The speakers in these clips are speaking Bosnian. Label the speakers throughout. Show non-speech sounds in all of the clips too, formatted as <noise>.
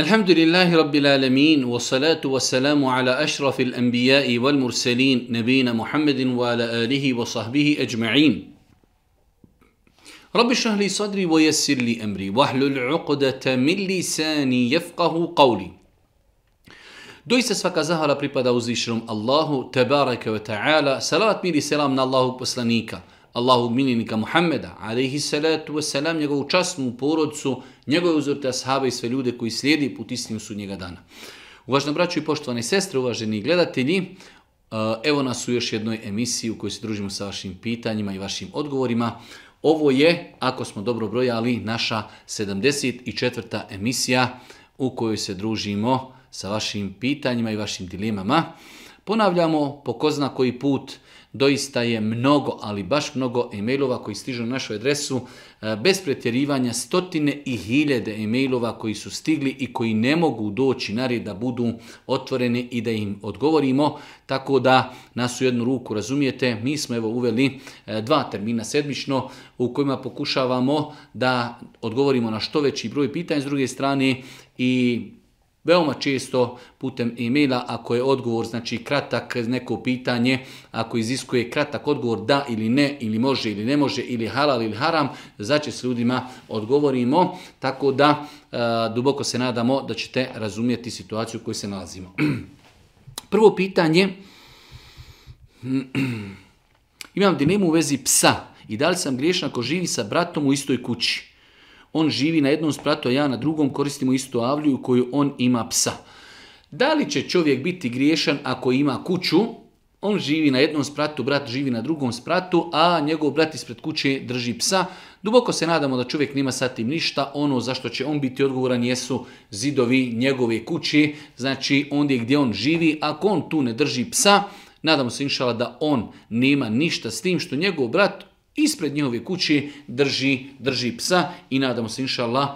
Speaker 1: الحمد لله رب العالمين والصلاة والسلام على أشرف الأنبياء والمرسلين نبينا محمد وعلى آله وصحبه أجمعين رب اشرح لي صدري ويسر لي أمري واحلل عقدة من لساني يفقه قولي Doista svaka zahvala pripada uzvišenom Allahu, tebareke ve ta'ala, salat mir i selam na Allahog poslanika, Allahog miljenika Muhammeda, alaihi salatu wasalam, njegovu častnu porodcu, njegove uzorite ashaba i sve ljude koji slijedi put istinu njega dana. Uvažno braću i poštovane sestre, uvaženi gledatelji, eh, evo nas u još jednoj emisiji u kojoj se družimo sa vašim pitanjima i vašim odgovorima. Ovo je, ako smo dobro brojali, naša 74. emisija u kojoj se družimo sa vašim pitanjima i vašim dilemama. Ponavljamo po koji put Doista je mnogo, ali baš mnogo e-mailova koji stižu na našu adresu, e, bez pretjerivanja stotine i hiljede e-mailova koji su stigli i koji ne mogu doći na red da budu otvoreni i da im odgovorimo, tako da nas u jednu ruku razumijete. Mi smo evo uveli e, dva termina sedmično u kojima pokušavamo da odgovorimo na što veći broj pitanja, s druge strane i Veoma često putem e-maila, ako je odgovor znači kratak neko pitanje, ako iziskuje kratak odgovor da ili ne, ili može ili ne može, ili halal ili haram, znači s ljudima odgovorimo, tako da e, duboko se nadamo da ćete razumjeti situaciju u kojoj se nalazimo. <clears throat> Prvo pitanje, <clears throat> imam dilemu u vezi psa i da li sam griješan ako živi sa bratom u istoj kući? On živi na jednom spratu, a ja na drugom koristimo istu u koju on ima psa. Da li će čovjek biti griješan ako ima kuću? On živi na jednom spratu, brat živi na drugom spratu, a njegov brat ispred kuće drži psa. Duboko se nadamo da čovjek nema sa tim ništa, ono zašto će on biti odgovoran jesu zidovi njegove kuće, znači ondje gdje on živi, ako on tu ne drži psa, nadamo se inšala da on nema ništa s tim što njegov brat ispred njihove kući drži, drži psa i nadamo se inša e,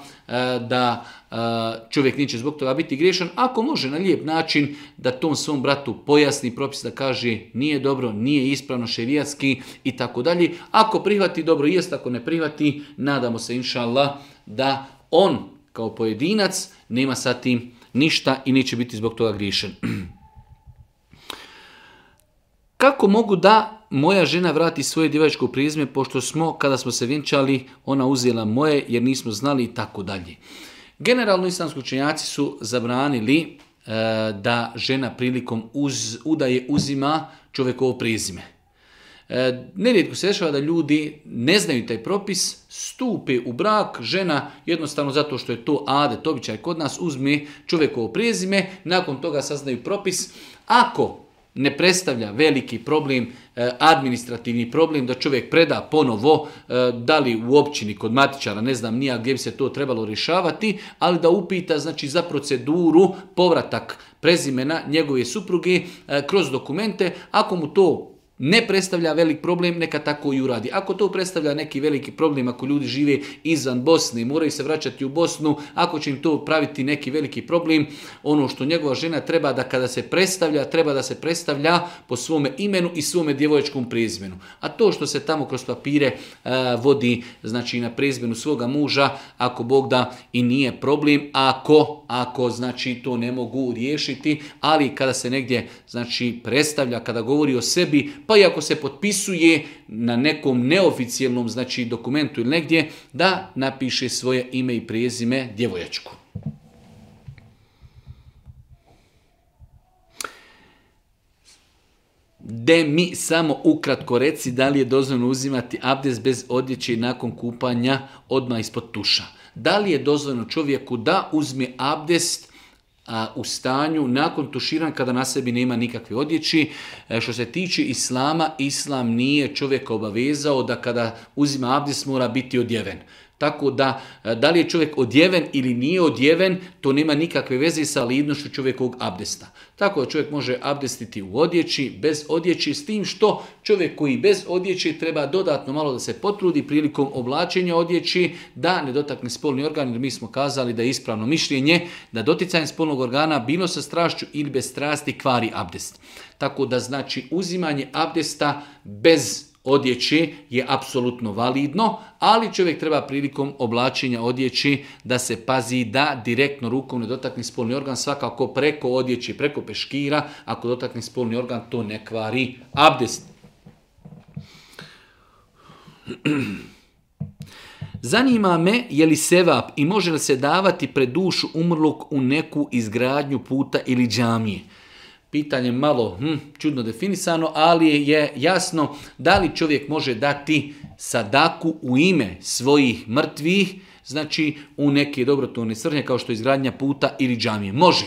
Speaker 1: da e, čovjek neće zbog toga biti griješan. Ako može na lijep način da tom svom bratu pojasni propis da kaže nije dobro, nije ispravno šerijatski i tako dalje. Ako prihvati dobro jest, ako ne prihvati nadamo se inšallah, da on kao pojedinac nema sa tim ništa i neće biti zbog toga griješan. <clears throat> Kako mogu da moja žena vrati svoje divačko prizme, pošto smo, kada smo se vjenčali, ona uzela moje jer nismo znali i tako dalje. Generalno islamski učenjaci su zabranili e, da žena prilikom uz, udaje uzima čovjekovo prizme E, se dešava da ljudi ne znaju taj propis, stupe u brak, žena jednostavno zato što je to adet, običaj kod nas, uzme čovjekovo prezime, nakon toga saznaju propis. Ako ne predstavlja veliki problem, eh, administrativni problem da čovjek preda ponovo, eh, da li u općini kod matičara, ne znam nija gdje bi se to trebalo rješavati, ali da upita znači, za proceduru povratak prezimena njegove supruge eh, kroz dokumente, ako mu to ne predstavlja velik problem, neka tako i uradi. Ako to predstavlja neki veliki problem, ako ljudi žive izvan Bosne i moraju se vraćati u Bosnu, ako će im to praviti neki veliki problem, ono što njegova žena treba da kada se predstavlja, treba da se predstavlja po svome imenu i svome djevoječkom prizmenu. A to što se tamo kroz papire e, vodi, znači na prizmenu svoga muža, ako Bog da i nije problem, ako, ako znači to ne mogu riješiti, ali kada se negdje znači predstavlja, kada govori o sebi, pa i ako se potpisuje na nekom neoficijelnom znači dokumentu ili negdje, da napiše svoje ime i prijezime djevojačku. De mi samo ukratko reci da li je dozvoljeno uzimati abdest bez odjeće i nakon kupanja odmah ispod tuša. Da li je dozvoljeno čovjeku da uzme abdest a, u stanju nakon tuširan kada na sebi nema nikakve odjeći. E, što se tiče islama, islam nije čovjeka obavezao da kada uzima abdis mora biti odjeven. Tako da, e, da li je čovjek odjeven ili nije odjeven, to nema nikakve veze sa lidnošću čovjekovog abdesta. Tako da čovjek može abdestiti u odjeći, bez odjeći, s tim što čovjek koji bez odjeći treba dodatno malo da se potrudi prilikom oblačenja odjeći, da ne dotakne spolni organ, jer mi smo kazali da je ispravno mišljenje da doticanje spolnog organa bilo sa strašću ili bez strasti kvari abdest. Tako da znači uzimanje abdesta bez Odjeći je apsolutno validno, ali čovjek treba prilikom oblačenja odjeći da se pazi da direktno rukom ne dotakne spolni organ, svakako preko odjeći, preko peškira, ako dotakne spolni organ, to ne kvari abdest. <clears throat> Zanima me je li sevap i može li se davati pred dušu umrlog u neku izgradnju puta ili džamije pitanje malo hm, čudno definisano, ali je jasno da li čovjek može dati sadaku u ime svojih mrtvih, znači u neke dobrotvorne srnje kao što je izgradnja puta ili džamije. Može.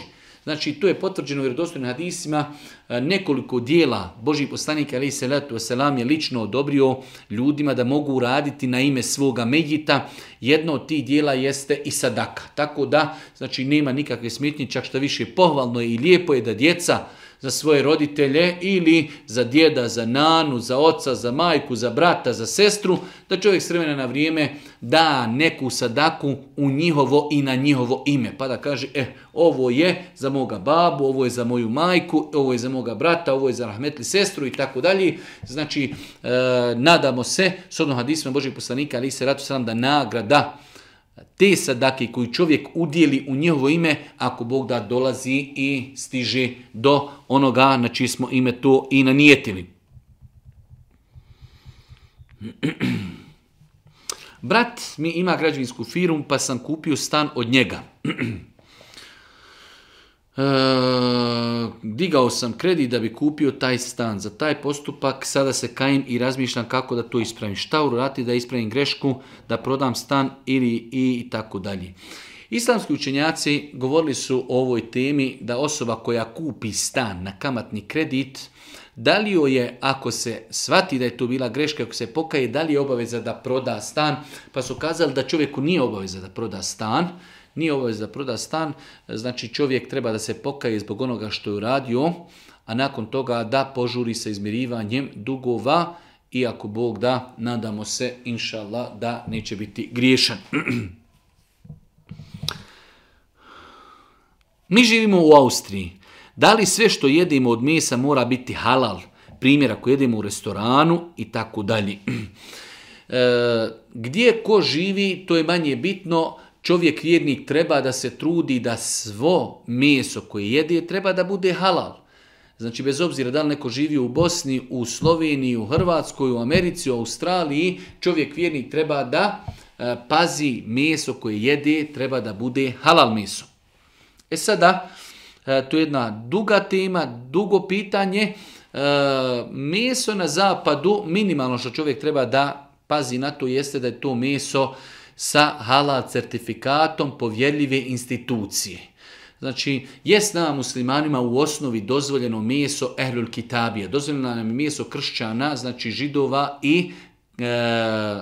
Speaker 1: Znači, to je potvrđeno u vjerodostojnim hadisima e, nekoliko dijela Božih poslanika, ali se letu selam je lično odobrio ljudima da mogu raditi na ime svoga medjita. Jedno od tih dijela jeste i sadaka. Tako da, znači, nema nikakve smetnje, čak što više pohvalno je i lijepo je da djeca za svoje roditelje ili za djeda, za nanu, za oca, za majku, za brata, za sestru, da čovjek s vremena na vrijeme da neku sadaku u njihovo i na njihovo ime. Pa da kaže, eh, ovo je za moga babu, ovo je za moju majku, ovo je za moga brata, ovo je za rahmetli sestru i tako dalje. Znači, e, nadamo se, s odnom hadisma Božih poslanika, ali se ratu sam da nagrada te sadake koji čovjek udjeli u njihovo ime, ako Bog da dolazi i stiže do onoga na čije smo ime to i nanijetili. Brat mi ima građevinsku firmu pa sam kupio stan od njega. <clears throat> E, digao sam kredit da bi kupio taj stan. Za taj postupak sada se kajim i razmišljam kako da to ispravim. Šta urati da ispravim grešku, da prodam stan ili i tako dalje. Islamski učenjaci govorili su o ovoj temi da osoba koja kupi stan na kamatni kredit, da li joj je, ako se svati da je to bila greška, ako se pokaje, da li je obaveza da proda stan? Pa su kazali da čovjeku nije obaveza da proda stan, nije obaveza za proda stan, znači čovjek treba da se pokaje zbog onoga što je uradio, a nakon toga da požuri sa izmirivanjem dugova i ako Bog da, nadamo se, inša Allah, da neće biti griješan. <clears throat> Mi živimo u Austriji. Da li sve što jedemo od mesa mora biti halal? Primjer, ako jedemo u restoranu i tako dalje. <clears throat> E, gdje ko živi, to je manje bitno čovjek vjernik treba da se trudi da svo meso koje jede treba da bude halal. Znači, bez obzira da li neko živi u Bosni, u Sloveniji, u Hrvatskoj, u Americi, u Australiji, čovjek vjernik treba da e, pazi meso koje jede, treba da bude halal meso. E sada, e, to je jedna duga tema, dugo pitanje. E, meso na zapadu, minimalno što čovjek treba da pazi na to, jeste da je to meso sa Hala certifikatom povjerljive institucije. Znači, jest nama muslimanima u osnovi dozvoljeno meso ehlul kitabija. dozvoljeno nam je meso kršćana, znači židova i e,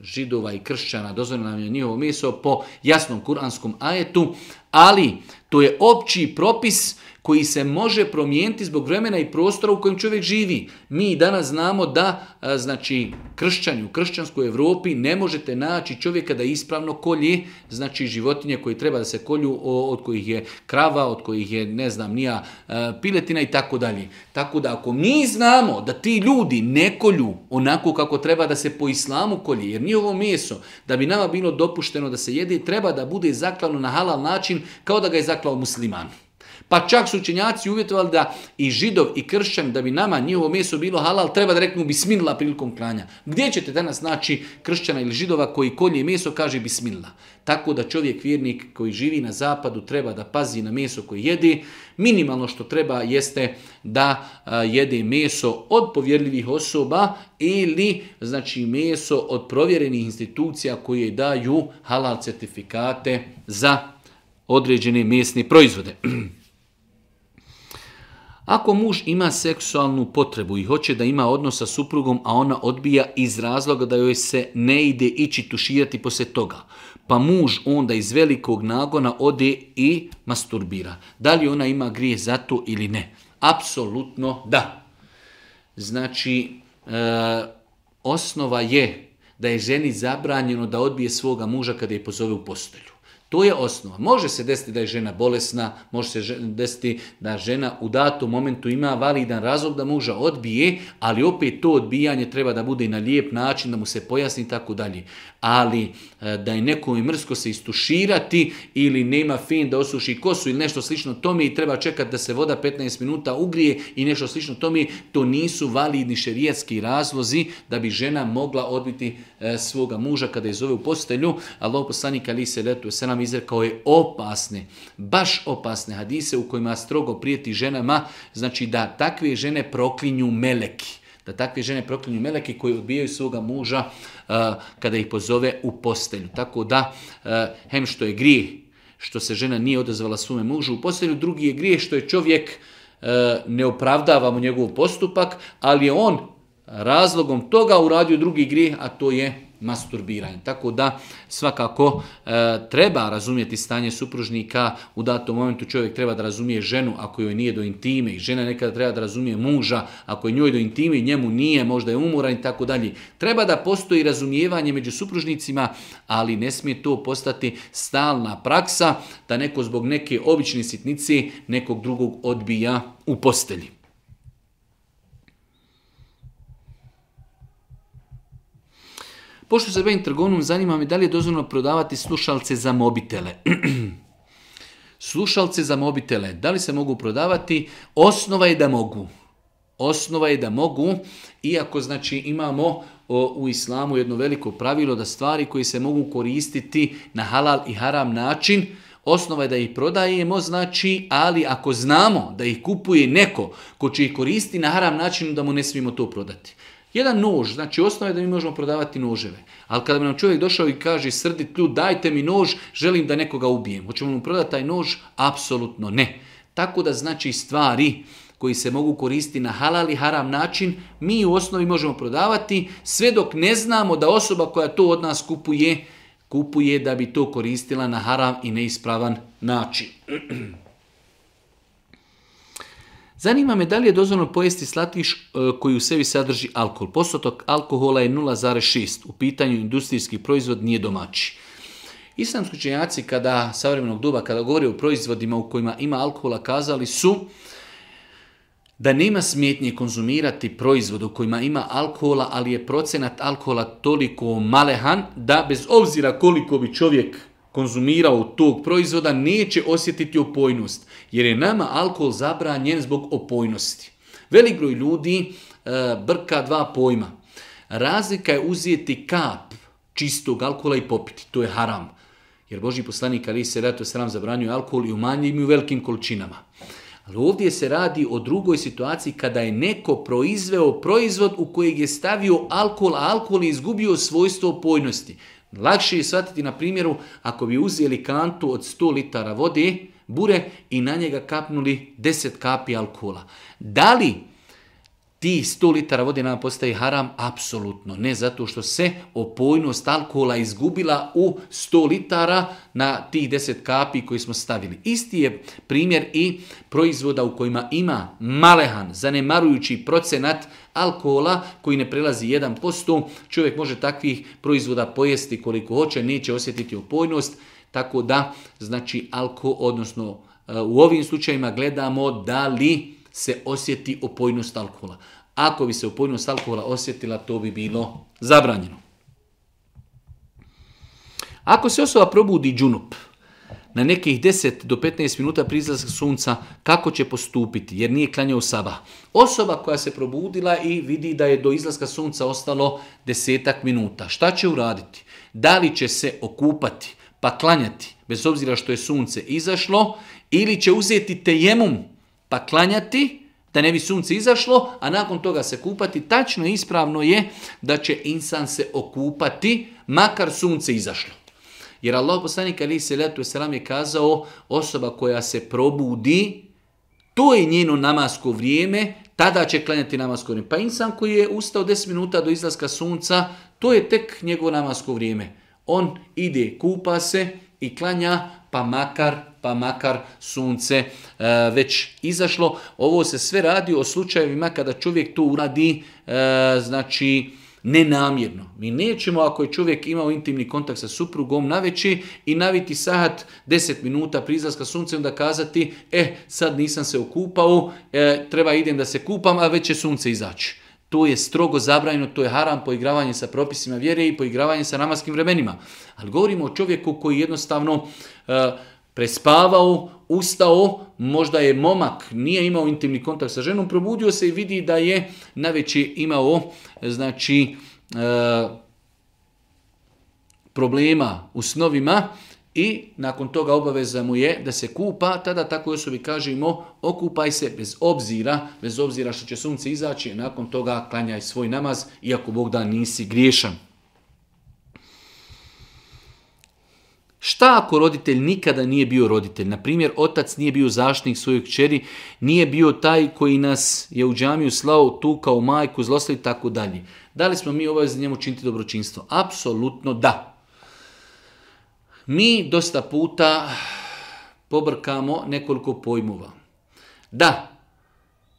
Speaker 1: židova i kršćana, dozvoljeno nam je njihovo meso po jasnom kuranskom ajetu, ali to je opći propis koji se može promijeniti zbog vremena i prostora u kojem čovjek živi. Mi danas znamo da znači kršćani u kršćanskoj Europi ne možete naći čovjeka da ispravno kolje, znači životinje koje treba da se kolju od kojih je krava, od kojih je ne znam nija piletina i tako dalje. Tako da ako mi znamo da ti ljudi ne kolju onako kako treba da se po islamu kolje, jer nije ovo meso da bi nama bilo dopušteno da se jede treba da bude zaklano na halal način kao da ga je zaklao musliman. Pa čak su učenjaci uvjetovali da i židov i kršćan, da bi nama njihovo meso bilo halal, treba da reknu bismilla prilikom klanja. Gdje ćete danas naći kršćana ili židova koji kolje meso, kaže bismilla. Tako da čovjek vjernik koji živi na zapadu treba da pazi na meso koje jede. Minimalno što treba jeste da jede meso od povjerljivih osoba ili znači meso od provjerenih institucija koje daju halal certifikate za određene mesne proizvode. <clears throat> Ako muž ima seksualnu potrebu i hoće da ima odnos sa suprugom, a ona odbija iz razloga da joj se ne ide ići tuširati poslije toga, pa muž onda iz velikog nagona ode i masturbira. Da li ona ima grije za to ili ne? Apsolutno da. Znači, e, osnova je da je ženi zabranjeno da odbije svoga muža kada je pozove u postelju. To je osnova. Može se desiti da je žena bolesna, može se desiti da žena u datom momentu ima validan razlog da muža odbije, ali opet to odbijanje treba da bude i na lijep način, da mu se pojasni i tako dalje. Ali E, da je i mrsko se istuširati ili nema fin da osuši kosu ili nešto slično tome i treba čekati da se voda 15 minuta ugrije i nešto slično tome, to nisu validni šerijetski razlozi da bi žena mogla odbiti e, svoga muža kada je zove u postelju. a poslanik ali se letu se nam izrekao je opasne, baš opasne hadise u kojima strogo prijeti ženama, znači da takve žene proklinju meleki da takve žene proklinju meleke koji odbijaju svoga muža uh, kada ih pozove u postelju. Tako da, uh, hem što je grije što se žena nije odazvala svome mužu u postelju, drugi je grijeh što je čovjek uh, ne opravdava mu njegov postupak, ali je on razlogom toga uradio drugi grijeh, a to je masturbiranje Tako da svakako e, treba razumjeti stanje supružnika, u datom momentu čovjek treba da razumije ženu ako joj nije do intime i žena nekada treba da razumije muža ako je njoj do intime i njemu nije, možda je umoran i tako dalje. Treba da postoji razumijevanje među supružnicima, ali ne smije to postati stalna praksa da neko zbog neke obične sitnice nekog drugog odbija u postelji. Pošto se bavim trgovinom, zanima me da li je dozvoljeno prodavati slušalce za mobitele. <clears throat> slušalce za mobitele, da li se mogu prodavati? Osnova je da mogu. Osnova je da mogu, iako znači imamo u islamu jedno veliko pravilo da stvari koje se mogu koristiti na halal i haram način, osnova je da ih prodajemo, znači, ali ako znamo da ih kupuje neko ko će ih koristiti na haram način, da mu ne smijemo to prodati. Jedan nož, znači osnova je da mi možemo prodavati noževe. Ali kada bi nam čovjek došao i kaže srdit ljud, dajte mi nož, želim da nekoga ubijem. Hoćemo mu prodati taj nož? Apsolutno ne. Tako da znači stvari koji se mogu koristiti na halal i haram način, mi u osnovi možemo prodavati sve dok ne znamo da osoba koja to od nas kupuje, kupuje da bi to koristila na haram i neispravan način. <clears throat> Zanima me da li je dozvoljeno pojesti slatiš e, koji u sebi sadrži alkohol. Postotok alkohola je 0,6. U pitanju industrijski proizvod nije domaći. Islamski učenjaci kada savremenog doba kada govore o proizvodima u kojima ima alkohola kazali su da nema smjetnje konzumirati proizvod u kojima ima alkohola, ali je procenat alkohola toliko malehan da bez obzira koliko bi čovjek konzumirao tog proizvoda neće osjetiti opojnost, jer je nama alkohol zabranjen zbog opojnosti. Velik broj ljudi e, brka dva pojma. Razlika je uzeti kap čistog alkohola i popiti, to je haram. Jer Boži poslanik ali se rato sram zabranjuje alkohol i u manjim i u velikim količinama. Ali ovdje se radi o drugoj situaciji kada je neko proizveo proizvod u kojeg je stavio alkohol, a alkohol je izgubio svojstvo opojnosti. Lakše je shvatiti na primjeru ako bi uzeli kantu od 100 litara vode, bure i na njega kapnuli 10 kapi alkohola. Da li ti 100 litara vode nam postaje haram? Apsolutno. Ne zato što se opojnost alkohola izgubila u 100 litara na tih 10 kapi koji smo stavili. Isti je primjer i proizvoda u kojima ima malehan, zanemarujući procenat alkohola koji ne prelazi 1%. Čovjek može takvih proizvoda pojesti koliko hoće, neće osjetiti opojnost. Tako da, znači, alko, odnosno e, u ovim slučajima gledamo da li se osjeti opojnost alkohola. Ako bi se opojnost alkohola osjetila, to bi bilo zabranjeno. Ako se osoba probudi džunup, na nekih 10 do 15 minuta pri sunca kako će postupiti jer nije klanjao saba. Osoba koja se probudila i vidi da je do izlaska sunca ostalo desetak minuta. Šta će uraditi? Da li će se okupati pa klanjati bez obzira što je sunce izašlo ili će uzeti tejemum pa klanjati, da ne bi sunce izašlo, a nakon toga se kupati, tačno ispravno je da će insan se okupati, makar sunce izašlo. Jer Allah poslanik ali se letu selam je kazao osoba koja se probudi, to je njeno namasko vrijeme, tada će klanjati namasko vrijeme. Pa insan koji je ustao 10 minuta do izlaska sunca, to je tek njegovo namasko vrijeme. On ide, kupa se i klanja, pa makar pa makar sunce e, već izašlo. Ovo se sve radi o slučajevima kada čovjek to uradi, e, znači nenamjerno. Mi nećemo, ako je čovjek imao intimni kontakt sa suprugom na veći i naviti sahat 10 minuta pri izlaska onda kazati, e, eh, sad nisam se okupao, e, treba idem da se kupam, a već će sunce izaći. To je strogo zabranjeno, to je haram poigravanje sa propisima vjere i poigravanje sa namaskim vremenima. Ali govorimo o čovjeku koji jednostavno prespavao, ustao, možda je momak, nije imao intimni kontakt sa ženom, probudio se i vidi da je na imao znači, e, problema u snovima i nakon toga obaveza mu je da se kupa, tada takvoj osobi kažemo okupaj se bez obzira, bez obzira što će sunce izaći, nakon toga klanjaj svoj namaz, iako Bog da nisi griješan. Šta ako roditelj nikada nije bio roditelj? Na primjer, otac nije bio zaštitnik svojeg čeri, nije bio taj koji nas je u džamiju slao tu kao majku, zlostali i tako dalje. Da li smo mi obavezni njemu činiti dobročinstvo? Apsolutno da. Mi dosta puta pobrkamo nekoliko pojmova. Da,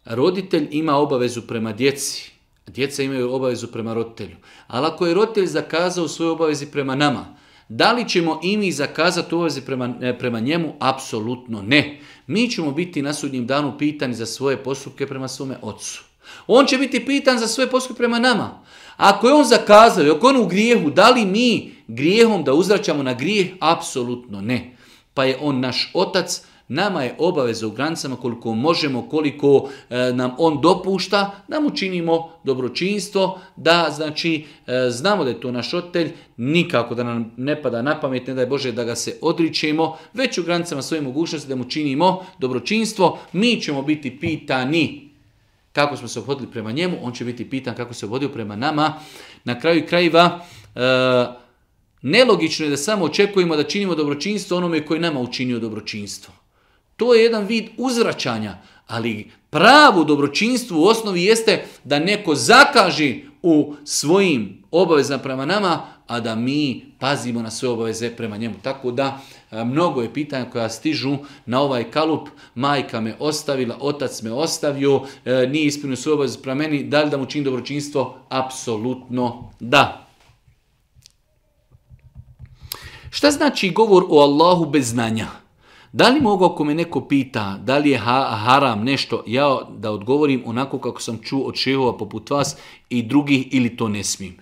Speaker 1: roditelj ima obavezu prema djeci, djeca imaju obavezu prema roditelju. Ali ako je roditelj zakazao svoje obavezi prema nama, da li ćemo i mi zakazati uveze prema, e, prema njemu? Apsolutno ne. Mi ćemo biti na sudnjem danu pitani za svoje postupke prema svome ocu. On će biti pitan za svoje postupke prema nama. Ako je on zakazao i ako on u grijehu, da li mi grijehom da uzvraćamo na grijeh? Apsolutno ne. Pa je on naš otac, Nama je obaveza u granicama koliko možemo, koliko e, nam on dopušta, da mu činimo dobročinstvo, da znači e, znamo da je to naš otelj, nikako da nam ne pada na pamet, ne daj Bože da ga se odričemo, već u granicama svoje mogućnosti da mu činimo dobročinstvo, mi ćemo biti pitani kako smo se obhodili prema njemu, on će biti pitan kako se obhodio prema nama. Na kraju krajeva, e, Nelogično je da samo očekujemo da činimo dobročinstvo onome koji nama učinio dobročinstvo. To je jedan vid uzvraćanja, ali pravo dobročinstvo u osnovi jeste da neko zakaži u svojim obavezama prema nama, a da mi pazimo na sve obaveze prema njemu. Tako da e, mnogo je pitanja koja stižu na ovaj kalup. Majka me ostavila, otac me ostavio, e, nije ispunio svoje obaveze prema meni. Da li da mu čini dobročinstvo? Apsolutno da. Šta znači govor o Allahu bez znanja? Da li mogu ako me neko pita da li je haram nešto, ja da odgovorim onako kako sam čuo od šehova poput vas i drugih ili to ne smijem.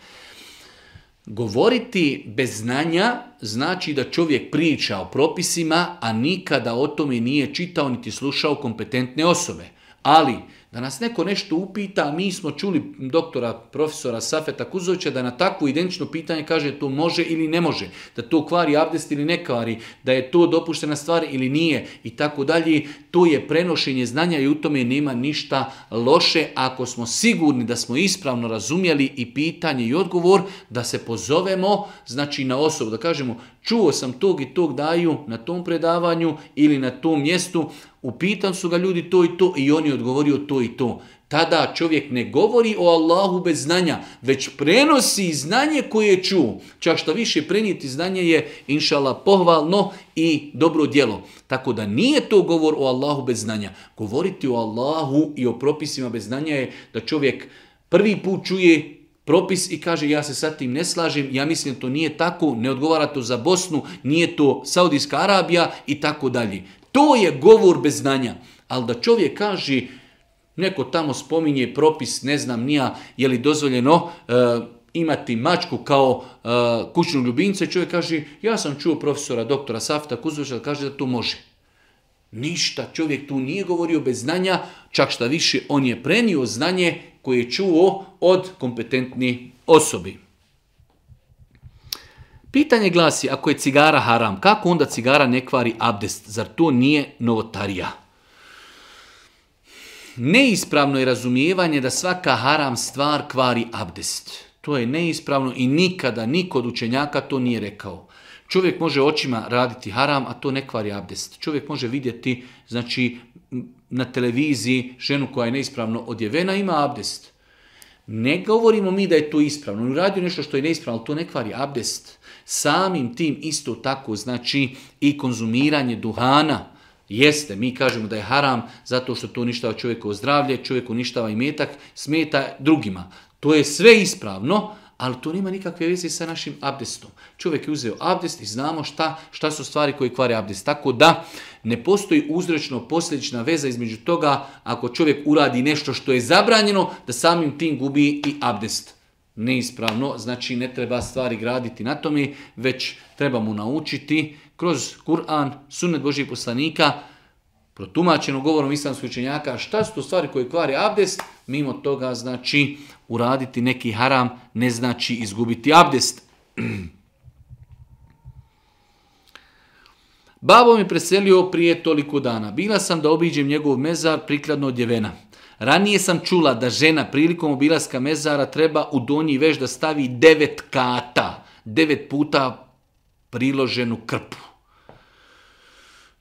Speaker 1: Govoriti bez znanja znači da čovjek priča o propisima, a nikada o tome nije čitao niti slušao kompetentne osobe. Ali da nas neko nešto upita, mi smo čuli doktora, profesora Safeta Kuzovića da na takvo identično pitanje kaže to može ili ne može, da to kvari abdest ili ne kvari, da je to dopuštena stvar ili nije i tako dalje, to je prenošenje znanja i u tome nema ništa loše ako smo sigurni da smo ispravno razumjeli i pitanje i odgovor, da se pozovemo znači na osobu, da kažemo čuo sam tog i tog daju na tom predavanju ili na tom mjestu, upitan su ga ljudi to i to i oni je odgovorio to i to tada čovjek ne govori o Allahu bez znanja, već prenosi znanje koje ču. Čak što više prenijeti znanje je, inšala, pohvalno i dobro djelo. Tako da nije to govor o Allahu bez znanja. Govoriti o Allahu i o propisima bez znanja je da čovjek prvi put čuje propis i kaže ja se sa tim ne slažem, ja mislim to nije tako, ne odgovara to za Bosnu, nije to Saudijska Arabija i tako dalje. To je govor bez znanja. Ali da čovjek kaže Neko tamo spominje propis, ne znam nija, je li dozvoljeno e, imati mačku kao e, kućnog ljubimca čovjek kaže, ja sam čuo profesora doktora Safta Kuzovića kaže da to može. Ništa, čovjek tu nije govorio bez znanja, čak šta više, on je prenio znanje koje je čuo od kompetentni osobi. Pitanje glasi, ako je cigara haram, kako onda cigara ne kvari abdest? Zar to nije novotarija? neispravno je razumijevanje da svaka haram stvar kvari abdest. To je neispravno i nikada niko od učenjaka to nije rekao. Čovjek može očima raditi haram, a to ne kvari abdest. Čovjek može vidjeti, znači, na televiziji ženu koja je neispravno odjevena, ima abdest. Ne govorimo mi da je to ispravno. On uradio nešto što je neispravno, ali to ne kvari abdest. Samim tim isto tako znači i konzumiranje duhana. Jeste, mi kažemo da je haram zato što to uništava čovjekovo zdravlje, čovjek uništava i metak, smeta drugima. To je sve ispravno, ali to nema nikakve veze sa našim abdestom. Čovjek je uzeo abdest i znamo šta, šta su stvari koje kvare abdest. Tako da ne postoji uzročno posljedična veza između toga ako čovjek uradi nešto što je zabranjeno, da samim tim gubi i abdest. Neispravno, znači ne treba stvari graditi na tome, već treba mu naučiti kroz Kur'an, sunnet Božih poslanika, protumačeno govorom islamskih učenjaka, šta su to stvari koje kvari abdest, mimo toga znači uraditi neki haram ne znači izgubiti abdest. <clears throat> Babo mi preselio prije toliko dana. Bila sam da obiđem njegov mezar prikladno odjevena. Ranije sam čula da žena prilikom obilaska mezara treba u donji veš da stavi devet kata, devet puta priloženu krpu.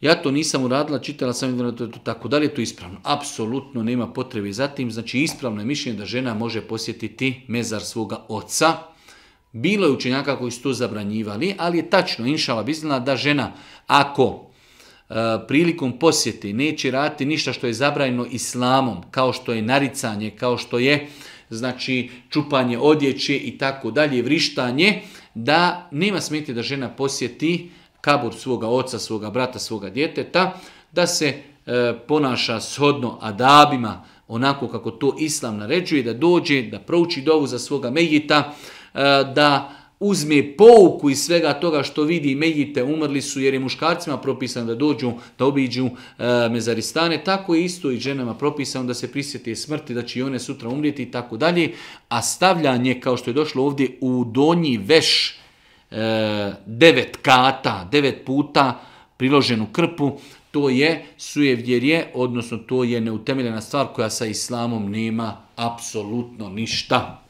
Speaker 1: Ja to nisam uradila, čitala sam da tako. Da li je to ispravno? Apsolutno nema potrebe za tim. Znači ispravno je mišljenje da žena može posjetiti mezar svoga oca. Bilo je učenjaka koji su to zabranjivali, ali je tačno, inšala bizna, da žena ako e, prilikom posjeti neće raditi ništa što je zabranjeno islamom, kao što je naricanje, kao što je znači čupanje odjeće i tako dalje, vrištanje, da nema smetje da žena posjeti kabur svoga oca, svoga brata, svoga djeteta, da se e, ponaša shodno adabima, onako kako to islam naređuje, da dođe, da prouči dovu za svoga mejita, e, da uzme pouku iz svega toga što vidi mejite, umrli su jer je muškarcima propisano da dođu, da obiđu e, mezaristane, tako je isto i ženama propisano da se prisjeti smrti, da će i one sutra umrijeti i tako dalje, a stavljanje kao što je došlo ovdje u donji veš, E, devet kata, devet puta priloženu krpu, to je sujevdjerje, odnosno to je neutemeljena stvar koja sa islamom nema apsolutno ništa.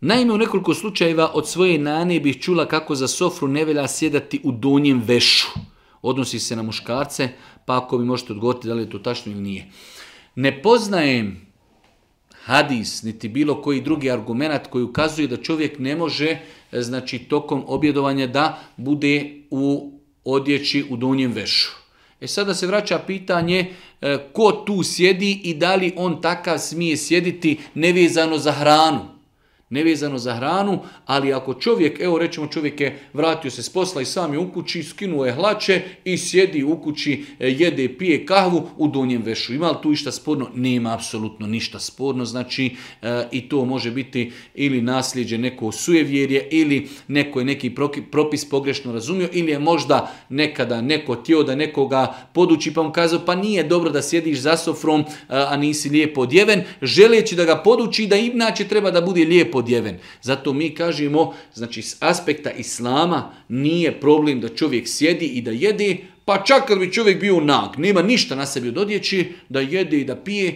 Speaker 1: Naime, u nekoliko slučajeva od svoje nane bih čula kako za sofru ne velja sjedati u donjem vešu. Odnosi se na muškarce, pa ako mi možete odgovoriti da li je to tačno ili nije. Ne poznajem hadis, niti bilo koji drugi argument koji ukazuje da čovjek ne može e, znači tokom objedovanja da bude u odjeći u donjem vešu. E sada se vraća pitanje e, ko tu sjedi i da li on takav smije sjediti nevezano za hranu nevezano za hranu, ali ako čovjek, evo rećemo čovjek je vratio se s posla i sam je u kući, skinuo je hlače i sjedi u kući, e, jede i pije kahvu u donjem vešu. Ima li tu išta sporno? Nema apsolutno ništa sporno, znači e, i to može biti ili nasljeđe neko sujevjerje ili neko je neki propis pogrešno razumio ili je možda nekada neko tio da nekoga poduči pa mu kazao pa nije dobro da sjediš za sofrom, e, a nisi lijepo odjeven, želeći da ga poduči da inače treba da bude lijepo zato mi kažemo, znači s aspekta islama nije problem da čovjek sjedi i da jedi, pa čak kad bi čovjek bio nag, nema ništa na sebi od odjeći, da jede i da pije,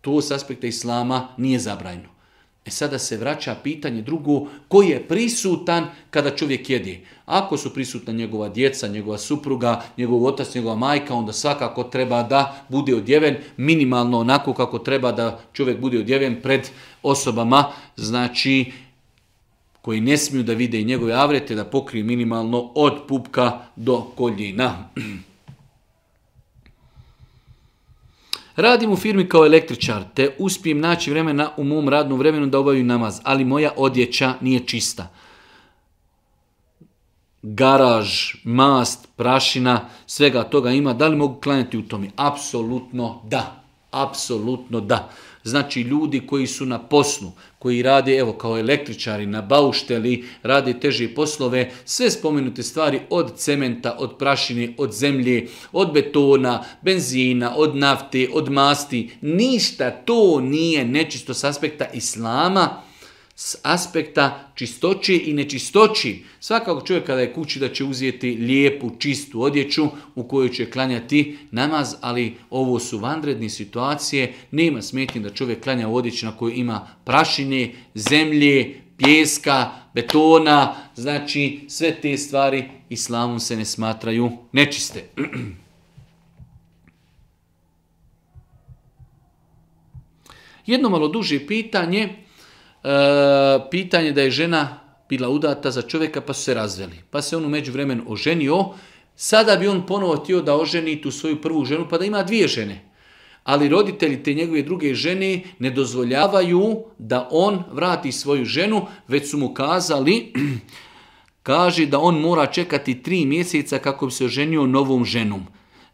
Speaker 1: to s aspekta islama nije zabrajno. E sada se vraća pitanje drugo, koji je prisutan kada čovjek jedi. Ako su prisutna njegova djeca, njegova supruga, njegov otac, njegova majka, onda svakako treba da bude odjeven minimalno onako kako treba da čovjek bude odjeven pred osobama, znači koji ne smiju da vide i njegove avrete, da pokrije minimalno od pupka do koljina. <clears throat> Radim u firmi kao električar, te uspijem naći vremena u mom radnom vremenu da obavim namaz, ali moja odjeća nije čista. Garaž, mast, prašina, svega toga ima. Da li mogu klanjati u tome? Apsolutno da. Apsolutno da. Znači ljudi koji su na poslu, koji rade evo kao električari, na baušteli, rade teže poslove, sve spomenute stvari od cementa, od prašine, od zemlje, od betona, benzina, od nafte, od masti, ništa to nije nečisto s aspekta islama, s aspekta čistoće i nečistoći. Svakog čovjek kada je kući da će uzeti lijepu, čistu odjeću u kojoj će klanjati namaz, ali ovo su vanredne situacije, nema smetnje da čovjek klanja u odjeću na kojoj ima prašine, zemlje, pjeska, betona, znači sve te stvari islamom se ne smatraju nečiste. <clears throat> Jedno malo duže pitanje, E, pitanje da je žena bila udata za čovjeka pa su se razveli. Pa se on u međuvremenu oženio, sada bi on ponovo htio da oženi tu svoju prvu ženu pa da ima dvije žene. Ali roditelji te njegove druge žene ne dozvoljavaju da on vrati svoju ženu, već su mu kazali, <clears throat> kaže da on mora čekati tri mjeseca kako bi se oženio novom ženom.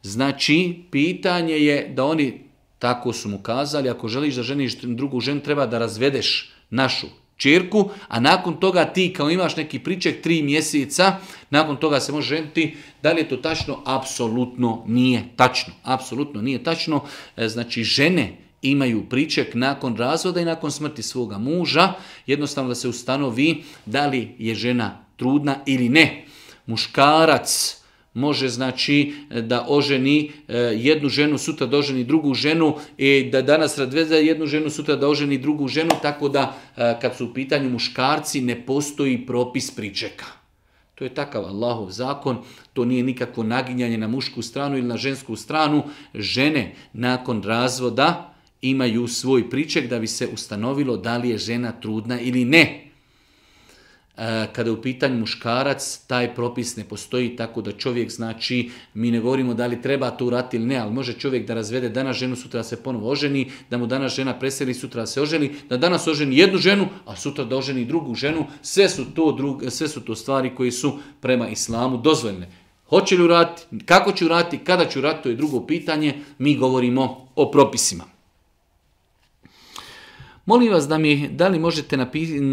Speaker 1: Znači, pitanje je da oni, tako su mu kazali, ako želiš da ženiš drugu ženu, treba da razvedeš našu čirku, a nakon toga ti kao imaš neki priček tri mjeseca, nakon toga se može ženiti, da li je to tačno? Apsolutno nije tačno. Apsolutno nije tačno. E, znači žene imaju priček nakon razvoda i nakon smrti svoga muža, jednostavno da se ustanovi da li je žena trudna ili ne. Muškarac Može znači da oženi e, jednu ženu, sutra da oženi drugu ženu i da danas radveza jednu ženu, sutra da oženi drugu ženu, tako da e, kad su u pitanju muškarci ne postoji propis pričeka. To je takav Allahov zakon, to nije nikakvo naginjanje na mušku stranu ili na žensku stranu. Žene nakon razvoda imaju svoj priček da bi se ustanovilo da li je žena trudna ili ne. Eh, kada je u pitanju muškarac, taj propis ne postoji tako da čovjek, znači, mi ne govorimo da li treba to urati ili ne, ali može čovjek da razvede danas ženu, sutra se ponovo oženi, da mu danas žena preseli, sutra se oženi, da danas oženi jednu ženu, a sutra da oženi drugu ženu, sve su to, drug, sve su to stvari koje su prema islamu dozvoljene. Hoće li urati, kako će urati, kada će urati, to je drugo pitanje, mi govorimo o propisima. Molim vas da mi, da li možete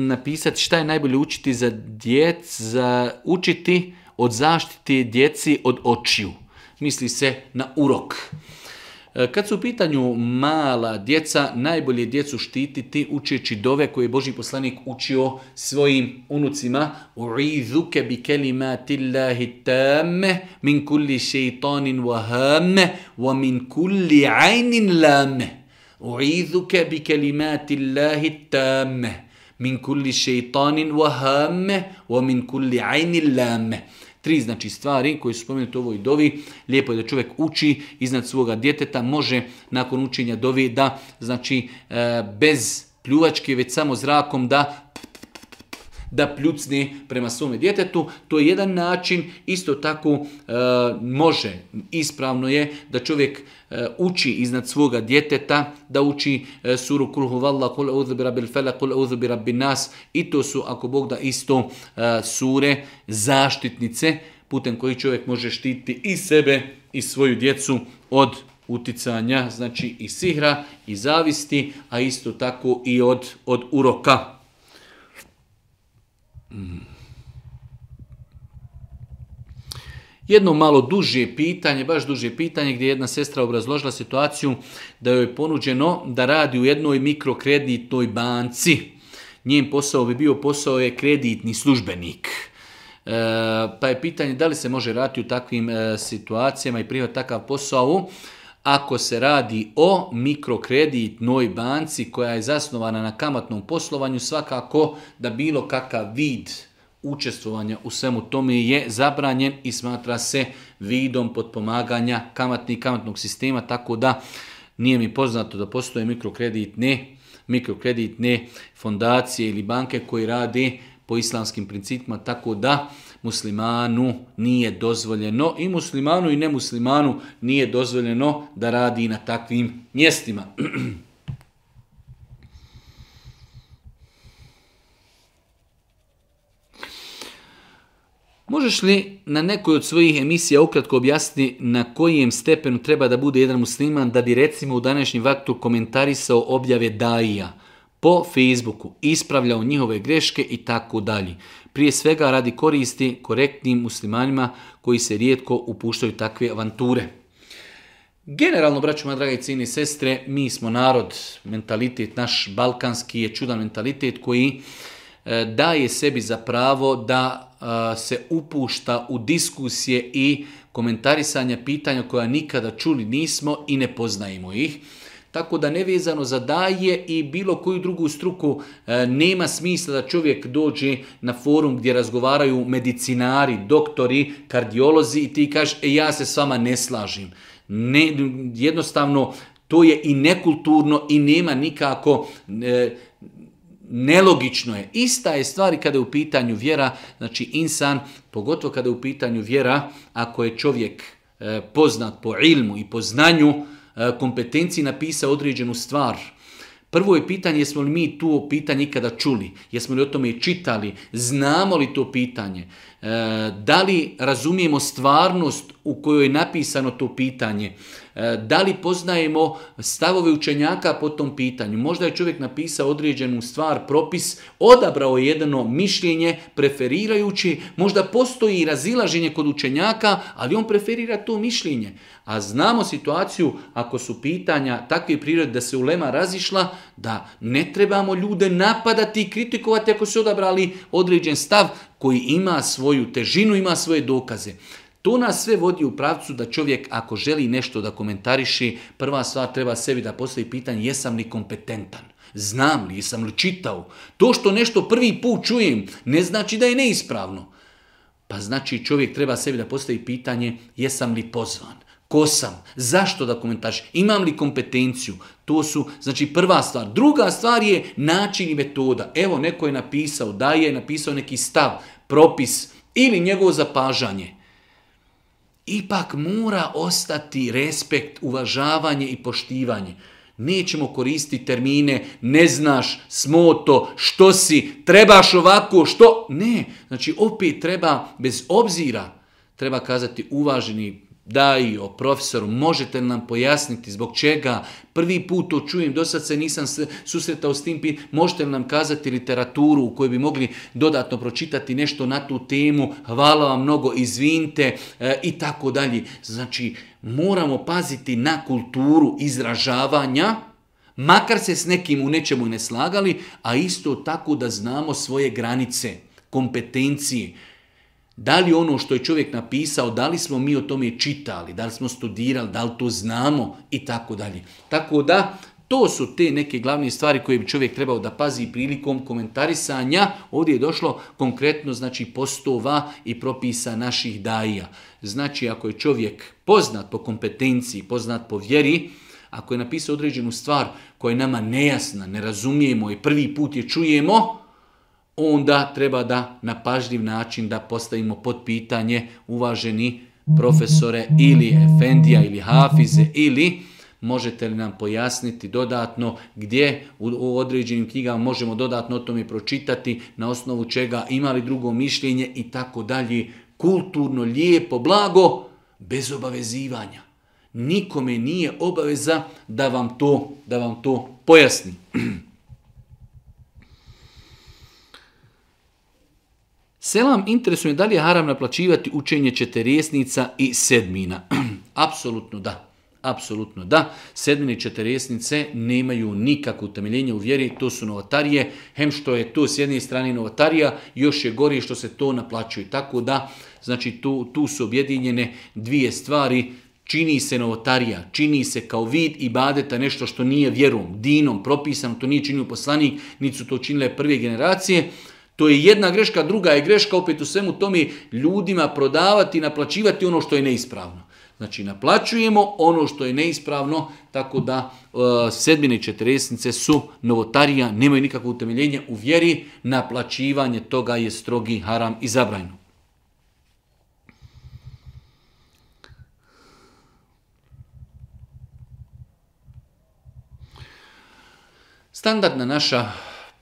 Speaker 1: napisati šta je najbolje učiti za djec, za učiti od zaštiti djeci od očiju. Misli se na urok. E, kad su u pitanju mala djeca, najbolje djecu štititi učeći dove koje je Boži poslanik učio svojim unucima. U'izuke bi kelimatillahi tame, min kulli šeitanin wahame, wa min kulli ajnin lame. أعيذك بكلمات الله التامة min kulli šeitanin wahame wa min kulli Tri znači stvari koje su spomenute u ovoj dovi. Lijepo je da čovjek uči iznad svoga djeteta. Može nakon učenja dovi da znači e, bez pljuvačke već samo zrakom da da pljucne prema svome djetetu. To je jedan način. Isto tako e, može, ispravno je da čovjek E, uči iznad svoga djeteta, da uči e, suru kulhu valla, kul bi nas. I to su, ako Bog da isto, e, sure zaštitnice putem koji čovjek može štititi i sebe i svoju djecu od uticanja, znači i sihra i zavisti, a isto tako i od, od uroka. Hmm. Jedno malo duže pitanje, baš duže pitanje gdje jedna sestra obrazložila situaciju da joj je ponuđeno da radi u jednoj mikrokreditnoj banci. Njen posao bi bio posao je kreditni službenik. E, pa je pitanje da li se može raditi u takvim e, situacijama i prihvat takav posao ako se radi o mikrokreditnoj banci koja je zasnovana na kamatnom poslovanju svakako da bilo kakav vid učestvovanja u svemu tome je zabranjen i smatra se vidom potpomaganja kamatnih kamatnog sistema, tako da nije mi poznato da postoje mikrokreditne, mikrokreditne fondacije ili banke koji rade po islamskim principima, tako da muslimanu nije dozvoljeno i muslimanu i nemuslimanu nije dozvoljeno da radi na takvim mjestima. <clears throat> Možeš li na nekoj od svojih emisija ukratko objasniti na kojem stepenu treba da bude jedan musliman da bi recimo u današnjem vaktu komentarisao objave daija po Facebooku, ispravljao njihove greške i tako dalje. Prije svega radi koristi korektnim muslimanima koji se rijetko upuštaju takve avanture. Generalno, braću moja drage cijene i sestre, mi smo narod, mentalitet, naš balkanski je čudan mentalitet koji E, daje sebi za pravo da e, se upušta u diskusije i komentarisanja pitanja koja nikada čuli nismo i ne poznajemo ih. Tako da nevezano za daje i bilo koju drugu struku e, nema smisla da čovjek dođe na forum gdje razgovaraju medicinari, doktori, kardiolozi i ti kažeš ja se s vama ne slažim. Ne, jednostavno to je i nekulturno i nema nikako nelogično je. Ista je stvar kada je u pitanju vjera, znači insan, pogotovo kada je u pitanju vjera, ako je čovjek e, poznat po ilmu i po znanju, e, kompetenciji napisao određenu stvar, Prvo je pitanje jesmo li mi tu pitanje ikada čuli, jesmo li o tome čitali, znamo li to pitanje, e, da li razumijemo stvarnost u kojoj je napisano to pitanje, E, da li poznajemo stavove učenjaka po tom pitanju? Možda je čovjek napisao određenu stvar, propis, odabrao jedno mišljenje preferirajući, možda postoji razilaženje kod učenjaka, ali on preferira to mišljenje. A znamo situaciju, ako su pitanja takve prirode da se ulema razišla, da ne trebamo ljude napadati i kritikovati ako su odabrali određen stav koji ima svoju težinu, ima svoje dokaze. To nas sve vodi u pravcu da čovjek ako želi nešto da komentariši, prva stvar treba sebi da postavi pitanje jesam li kompetentan. Znam li, jesam li čitao. To što nešto prvi put čujem ne znači da je neispravno. Pa znači čovjek treba sebi da postavi pitanje jesam li pozvan, ko sam, zašto da komentariš, imam li kompetenciju. To su, znači, prva stvar. Druga stvar je način i metoda. Evo, neko je napisao, da je napisao neki stav, propis ili njegovo zapažanje ipak mora ostati respekt, uvažavanje i poštivanje. Nećemo koristiti termine, ne znaš, smoto, što si, trebaš ovako, što... Ne, znači opet treba, bez obzira, treba kazati uvaženi da o profesoru, možete nam pojasniti zbog čega prvi put to čujem, do sad se nisam susretao s tim, možete li nam kazati literaturu u kojoj bi mogli dodatno pročitati nešto na tu temu, hvala vam mnogo, izvinte, e, i tako dalje. Znači, moramo paziti na kulturu izražavanja, makar se s nekim u nečemu ne slagali, a isto tako da znamo svoje granice, kompetencije, da li ono što je čovjek napisao, da li smo mi o tome čitali, da li smo studirali, da li to znamo i tako dalje. Tako da, to su te neke glavne stvari koje bi čovjek trebao da pazi prilikom komentarisanja. Ovdje je došlo konkretno znači postova i propisa naših daija. Znači ako je čovjek poznat po kompetenciji, poznat po vjeri, ako je napisao određenu stvar koja je nama nejasna, ne razumijemo i prvi put je čujemo, onda treba da na pažljiv način da postavimo pod pitanje uvaženi profesore ili Efendija ili Hafize ili možete li nam pojasniti dodatno gdje u, određenim knjigama možemo dodatno o tome pročitati, na osnovu čega imali drugo mišljenje i tako dalje. Kulturno, lijepo, blago, bez obavezivanja. Nikome nije obaveza da vam to, da vam to pojasni. <clears throat> Selam interesuje da li je haram naplaćivati učenje četiresnica i sedmina. <clears throat> Apsolutno da. Apsolutno da. Sedmine i četiresnice nemaju nikakvo utemeljenje u vjeri, to su novatarije. Hem što je to s jedne strane novatarija, još je gori što se to naplaćuje. Tako da, znači tu, tu su objedinjene dvije stvari, čini se novotarija, čini se kao vid i badeta nešto što nije vjerom, dinom, propisano, to nije činio poslanik, niti su to činile prve generacije, to je jedna greška, druga je greška, opet u svemu tome ljudima prodavati, naplaćivati ono što je neispravno. Znači naplaćujemo ono što je neispravno, tako da e, sedmine četiresnice su novotarija, nemaju nikakvo utemeljenje u vjeri, naplaćivanje toga je strogi haram i zabrajno. Standardna naša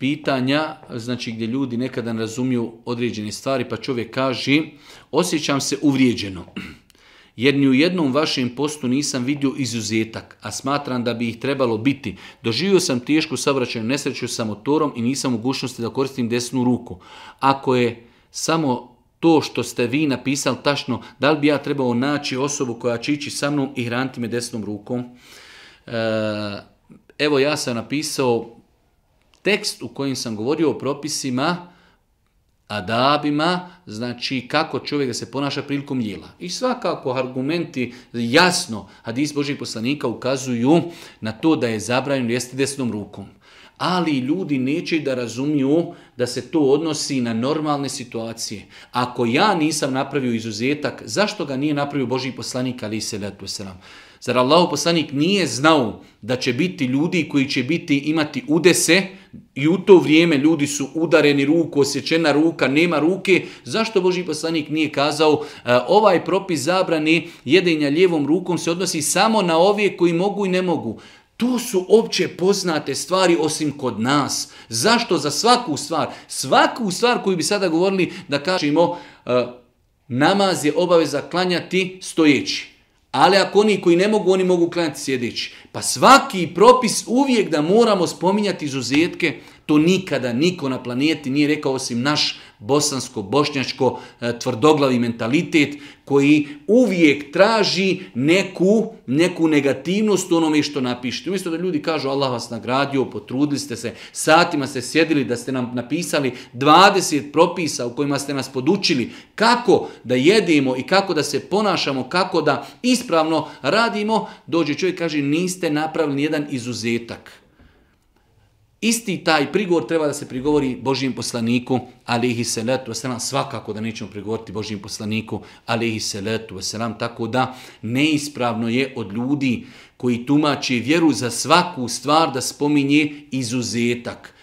Speaker 1: pitanja, znači gdje ljudi nekada ne razumiju određene stvari, pa čovjek kaže, osjećam se uvrijeđeno, jer ni u jednom vašem postu nisam vidio izuzetak, a smatram da bi ih trebalo biti. Doživio sam tešku savraćenu nesreću sa motorom i nisam mogućnosti da koristim desnu ruku. Ako je samo to što ste vi napisali tačno, da li bi ja trebao naći osobu koja će ići sa mnom i hraniti me desnom rukom? E, evo ja sam napisao tekst u kojem sam govorio o propisima, adabima, znači kako čovjek da se ponaša prilikom jela. I svakako argumenti jasno hadis Božih poslanika ukazuju na to da je zabranjeno jesti desnom rukom. Ali ljudi neće da razumiju da se to odnosi na normalne situacije. Ako ja nisam napravio izuzetak, zašto ga nije napravio Boži poslanik ali se Zar Allah poslanik nije znao da će biti ljudi koji će biti imati udese, i u to vrijeme ljudi su udareni ruku, osjećena ruka, nema ruke, zašto Boži poslanik nije kazao e, ovaj propis zabrani jedenja lijevom rukom se odnosi samo na ove koji mogu i ne mogu. To su opće poznate stvari osim kod nas. Zašto za svaku stvar? Svaku stvar koju bi sada govorili da kažemo e, namaz je obaveza klanjati stojeći. Ali ako oni koji ne mogu, oni mogu klanjati sjedeći. Pa svaki propis uvijek da moramo spominjati izuzetke, to nikada niko na planeti nije rekao osim naš bosansko-bošnjačko e, tvrdoglavi mentalitet koji uvijek traži neku, neku negativnost u onome što napišete. Umjesto da ljudi kažu Allah vas nagradio, potrudili ste se, satima ste sjedili da ste nam napisali 20 propisa u kojima ste nas podučili kako da jedemo i kako da se ponašamo, kako da ispravno radimo, dođe čovjek kaže niste napravili jedan izuzetak. Isti taj prigovor treba da se prigovori Božijem poslaniku, alihi seletu vaselam, svakako da nećemo prigovoriti Božijem poslaniku, alihi seletu vaselam, tako da neispravno je od ljudi koji tumači vjeru za svaku stvar da spominje izuzetak.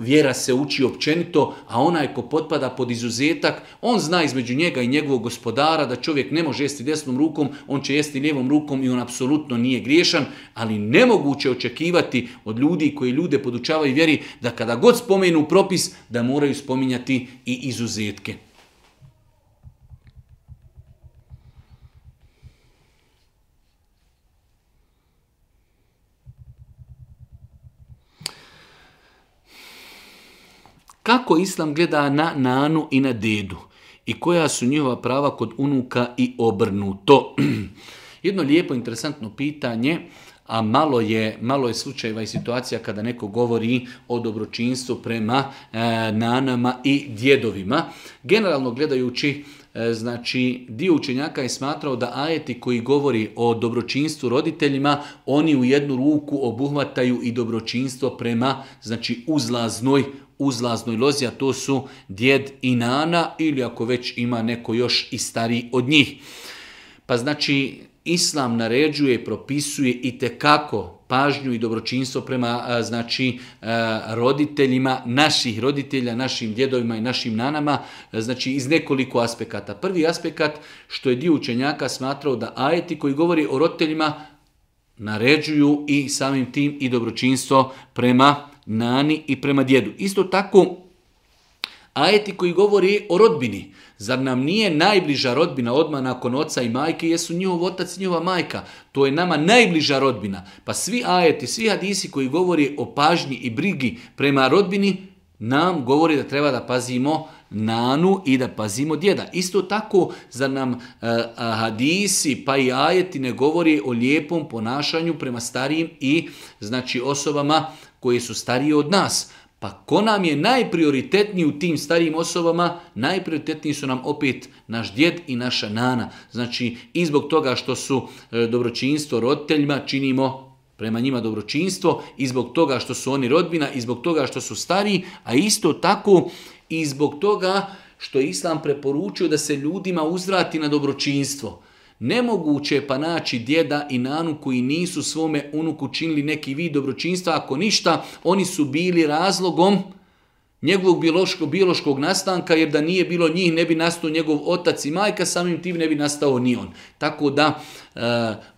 Speaker 1: Vjera se uči općenito, a onaj ko potpada pod izuzetak, on zna između njega i njegovog gospodara da čovjek ne može jesti desnom rukom, on će jesti lijevom rukom i on apsolutno nije griješan, ali nemoguće očekivati od ljudi koji ljude podučavaju vjeri da kada god spomenu propis da moraju spominjati i izuzetke. kako islam gleda na nanu i na dedu i koja su njihova prava kod unuka i obrnuto. <clears throat> Jedno lijepo, interesantno pitanje, a malo je, malo je slučajeva i situacija kada neko govori o dobročinstvu prema e, nanama i djedovima. Generalno gledajući, e, znači, dio učenjaka je smatrao da ajeti koji govori o dobročinstvu roditeljima, oni u jednu ruku obuhvataju i dobročinstvo prema, znači, uzlaznoj uzlaznoj lozi, a to su djed i nana ili ako već ima neko još i stariji od njih. Pa znači, Islam naređuje i propisuje i tekako pažnju i dobročinstvo prema znači roditeljima naših roditelja, našim djedovima i našim nanama, znači iz nekoliko aspekata. Prvi aspekat što je dio učenjaka smatrao da ajeti koji govori o roditeljima naređuju i samim tim i dobročinstvo prema nani i prema djedu. Isto tako, ajeti koji govori o rodbini. Zar nam nije najbliža rodbina odmah nakon oca i majke, jesu njihov otac i njihova majka. To je nama najbliža rodbina. Pa svi ajeti, svi hadisi koji govori o pažnji i brigi prema rodbini, nam govori da treba da pazimo nanu i da pazimo djeda. Isto tako za nam e, hadisi pa i ajeti ne govori o lijepom ponašanju prema starijim i znači osobama koje su stariji od nas. Pa ko nam je najprioritetniji u tim starijim osobama? Najprioritetniji su nam opet naš djed i naša nana. Znači i zbog toga što su e, dobročinstvo roditeljima činimo prema njima dobročinstvo i zbog toga što su oni rodbina i zbog toga što su stariji, a isto tako i zbog toga što je Islam preporučio da se ljudima uzvrati na dobročinstvo. Nemoguće je pa naći djeda i nanu koji nisu svome unuku činili neki vid dobročinstva, ako ništa, oni su bili razlogom njegovog biološkog, nastanka, jer da nije bilo njih ne bi nastao njegov otac i majka, samim tim ne bi nastao ni on. Tako da e,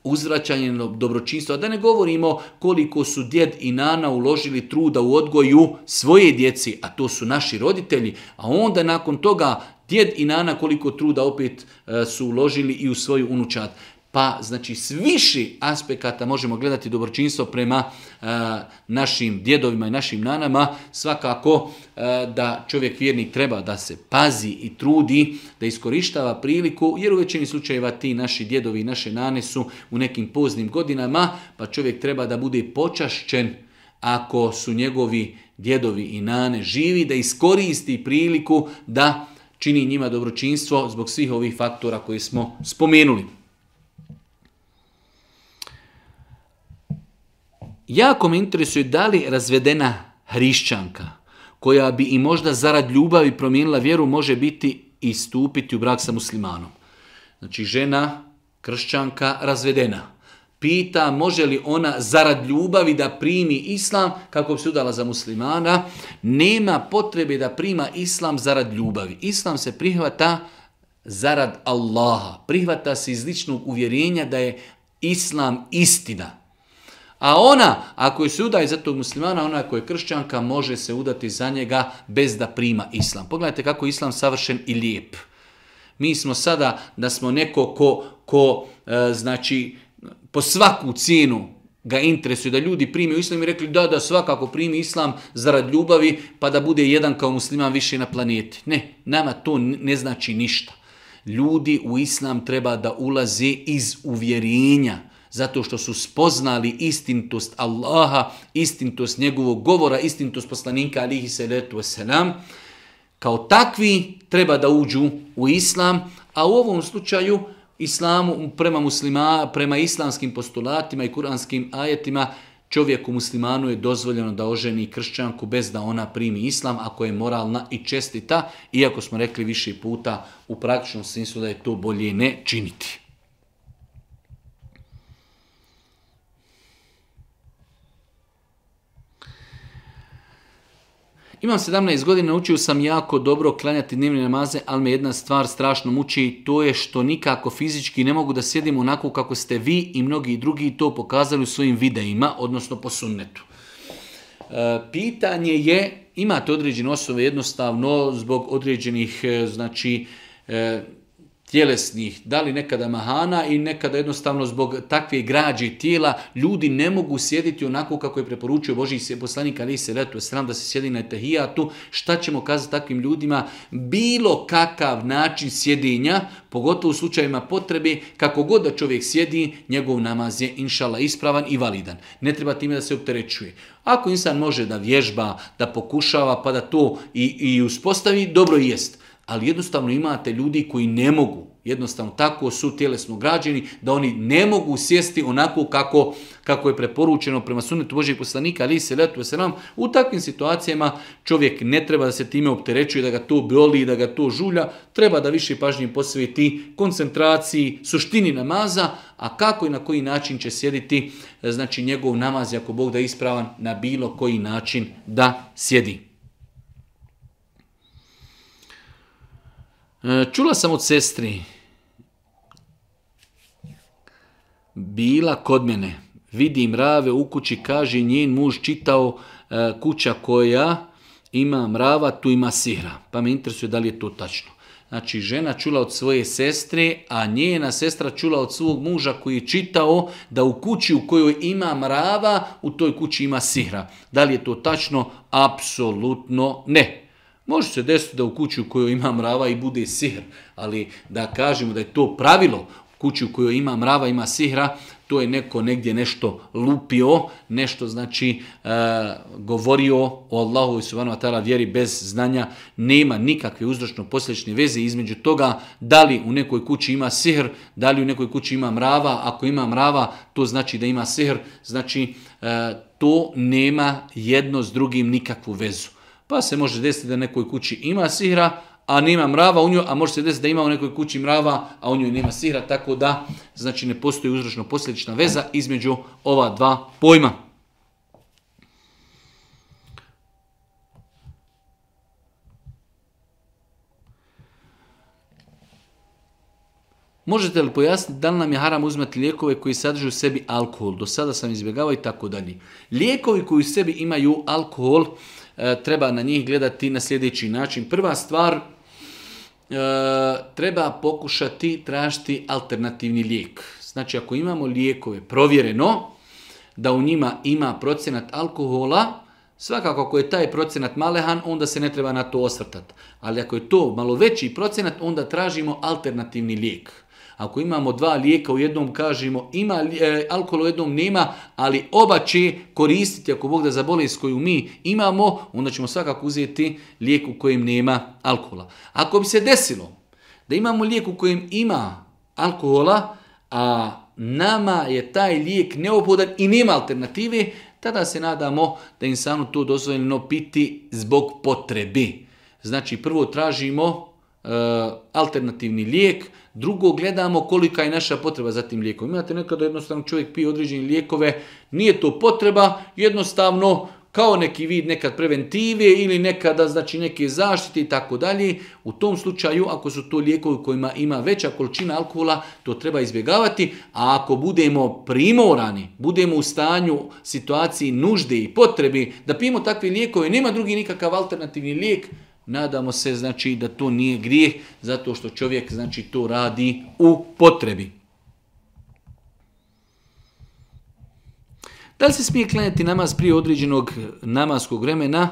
Speaker 1: uzvraćanje dobročinstva, da ne govorimo koliko su djed i nana uložili truda u odgoju svoje djeci, a to su naši roditelji, a onda nakon toga Djed i nana koliko truda opet e, su uložili i u svoju unučat. Pa, znači, s više aspekata možemo gledati dobročinstvo prema e, našim djedovima i našim nanama. Svakako e, da čovjek vjernik treba da se pazi i trudi, da iskorištava priliku, jer u većini slučajeva ti naši djedovi i naše nane su u nekim poznim godinama, pa čovjek treba da bude počašćen ako su njegovi djedovi i nane živi, da iskoristi priliku da čini njima dobročinstvo zbog svih ovih faktora koje smo spomenuli. Jako me interesuje da li razvedena hrišćanka koja bi i možda zarad ljubavi promijenila vjeru može biti i stupiti u brak sa muslimanom. Znači žena, kršćanka, razvedena pita može li ona zarad ljubavi da primi islam kako bi se udala za muslimana. Nema potrebe da prima islam zarad ljubavi. Islam se prihvata zarad Allaha. Prihvata se iz ličnog uvjerenja da je islam istina. A ona, ako je se udaje za tog muslimana, ona ako je kršćanka, može se udati za njega bez da prima islam. Pogledajte kako je islam savršen i lijep. Mi smo sada da smo neko ko, ko e, znači po svaku cijenu ga interesuje da ljudi primi islam i rekli da, da, svakako primi islam zarad ljubavi pa da bude jedan kao musliman više na planeti. Ne, nama to ne znači ništa. Ljudi u islam treba da ulaze iz uvjerenja zato što su spoznali istintost Allaha, istintost njegovog govora, istintost poslanika alihi salatu wasalam. Kao takvi treba da uđu u islam, a u ovom slučaju islamu, prema, muslima, prema islamskim postulatima i kuranskim ajetima, čovjeku muslimanu je dozvoljeno da oženi kršćanku bez da ona primi islam, ako je moralna i čestita, iako smo rekli više puta u praktičnom smislu da je to bolje ne činiti. Imam 17 godina, učio sam jako dobro klanjati dnevne namaze, ali me jedna stvar strašno muči i to je što nikako fizički ne mogu da sjedim onako kako ste vi i mnogi drugi to pokazali u svojim videima, odnosno po sunnetu. E, pitanje je, imate određene osobe jednostavno zbog određenih, e, znači, e, tjelesnih, da li nekada mahana i nekada jednostavno zbog takve građe tijela ljudi ne mogu sjediti onako kako je preporučio Boži poslanik ali se letu sram da se sjedi na tehijatu, šta ćemo kazati takvim ljudima, bilo kakav način sjedinja, pogotovo u slučajima potrebe, kako god da čovjek sjedi, njegov namaz je inšala ispravan i validan. Ne treba time da se opterećuje. Ako insan može da vježba, da pokušava, pa da to i, i uspostavi, dobro jest ali jednostavno imate ljudi koji ne mogu, jednostavno tako su tjelesno građeni, da oni ne mogu sjesti onako kako, kako je preporučeno prema sunetu Božih poslanika, ali se letuje se nam, u takvim situacijama čovjek ne treba da se time opterećuje, da ga to boli, da ga to žulja, treba da više pažnje posveti koncentraciji, suštini namaza, a kako i na koji način će sjediti e, znači njegov namaz, ako Bog da je ispravan, na bilo koji način da sjedi. E, čula sam od sestri. Bila kod mene. Vidim mrave u kući, kaže njen muž čitao e, kuća koja ima mrava, tu ima sira. Pa me interesuje da li je to tačno. Znači, žena čula od svoje sestre, a njena sestra čula od svog muža koji je čitao da u kući u kojoj ima mrava, u toj kući ima sihra. Da li je to tačno? Apsolutno ne. Može se desiti da u kući u kojoj ima mrava i bude sihr, ali da kažemo da je to pravilo, kući u kojoj ima mrava, ima sihra, to je neko negdje nešto lupio, nešto znači e, govorio o Allahu i subhanahu wa ta'ala vjeri bez znanja, nema nikakve uzročno posljedične veze između toga da li u nekoj kući ima sihr, da li u nekoj kući ima mrava, ako ima mrava to znači da ima sihr, znači e, to nema jedno s drugim nikakvu vezu pa se može desiti da nekoj kući ima sihra, a nema mrava u njoj, a može se desiti da ima u nekoj kući mrava, a u njoj nema sihra, tako da znači ne postoji uzročno posljedična veza između ova dva pojma. Možete li pojasniti da li nam je haram uzmati lijekove koji sadrže u sebi alkohol? Do sada sam izbjegavao i tako dalje. Lijekovi koji u sebi imaju alkohol, E, treba na njih gledati na sljedeći način. Prva stvar, e, treba pokušati tražiti alternativni lijek. Znači, ako imamo lijekove provjereno, da u njima ima procenat alkohola, svakako ako je taj procenat malehan, onda se ne treba na to osvrtati. Ali ako je to malo veći procenat, onda tražimo alternativni lijek. Ako imamo dva lijeka u jednom kažemo ima e, alkohol u jednom nema, ali oba će koristiti ako Bog da za bolest koju mi imamo, onda ćemo svakako uzeti lijek u kojem nema alkohola. Ako bi se desilo da imamo lijek u kojem ima alkohola, a nama je taj lijek neophodan i nema alternative, tada se nadamo da samo to dozvoljeno piti zbog potrebi. Znači prvo tražimo e, alternativni lijek, Drugo, gledamo kolika je naša potreba za tim lijekom. Imate nekada jednostavno čovjek pije određene lijekove, nije to potreba, jednostavno kao neki vid nekad preventive ili nekada znači neke zaštite i tako dalje. U tom slučaju ako su to lijekovi kojima ima veća količina alkohola, to treba izbjegavati, a ako budemo primorani, budemo u stanju situaciji nužde i potrebi da pijemo takve lijekove, nema drugi nikakav alternativni lijek, Nadamo se znači da to nije grijeh zato što čovjek znači to radi u potrebi. Da li se smije klanjati namaz prije određenog namaskog vremena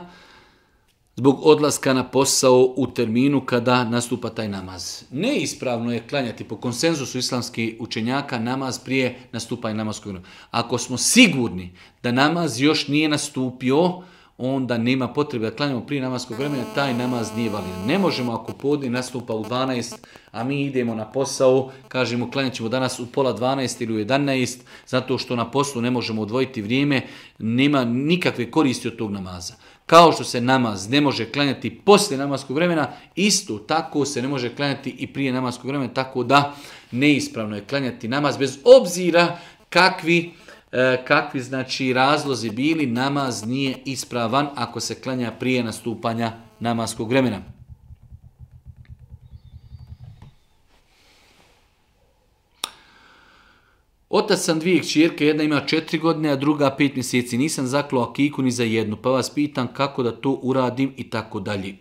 Speaker 1: zbog odlaska na posao u terminu kada nastupa taj namaz? Neispravno je klanjati po konsenzusu islamskih učenjaka namaz prije nastupanja namaskog vremena. Ako smo sigurni da namaz još nije nastupio, onda nema potrebe da klanjamo prije namaskog vremena, taj namaz nije validan. Ne možemo ako podne nastupa u 12, a mi idemo na posao, kažemo klanjat ćemo danas u pola 12 ili u 11, zato što na poslu ne možemo odvojiti vrijeme, nema nikakve koristi od tog namaza. Kao što se namaz ne može klanjati poslije namaskog vremena, isto tako se ne može klanjati i prije namaskog vremena, tako da neispravno je klanjati namaz bez obzira kakvi E, kakvi znači razlozi bili, namaz nije ispravan ako se klanja prije nastupanja namaskog vremena. Otac sam dvije čirke, jedna ima četiri godine, a druga pet mjeseci. Nisam zaklo akiku ni za jednu, pa vas pitam kako da to uradim i tako dalje. <clears throat>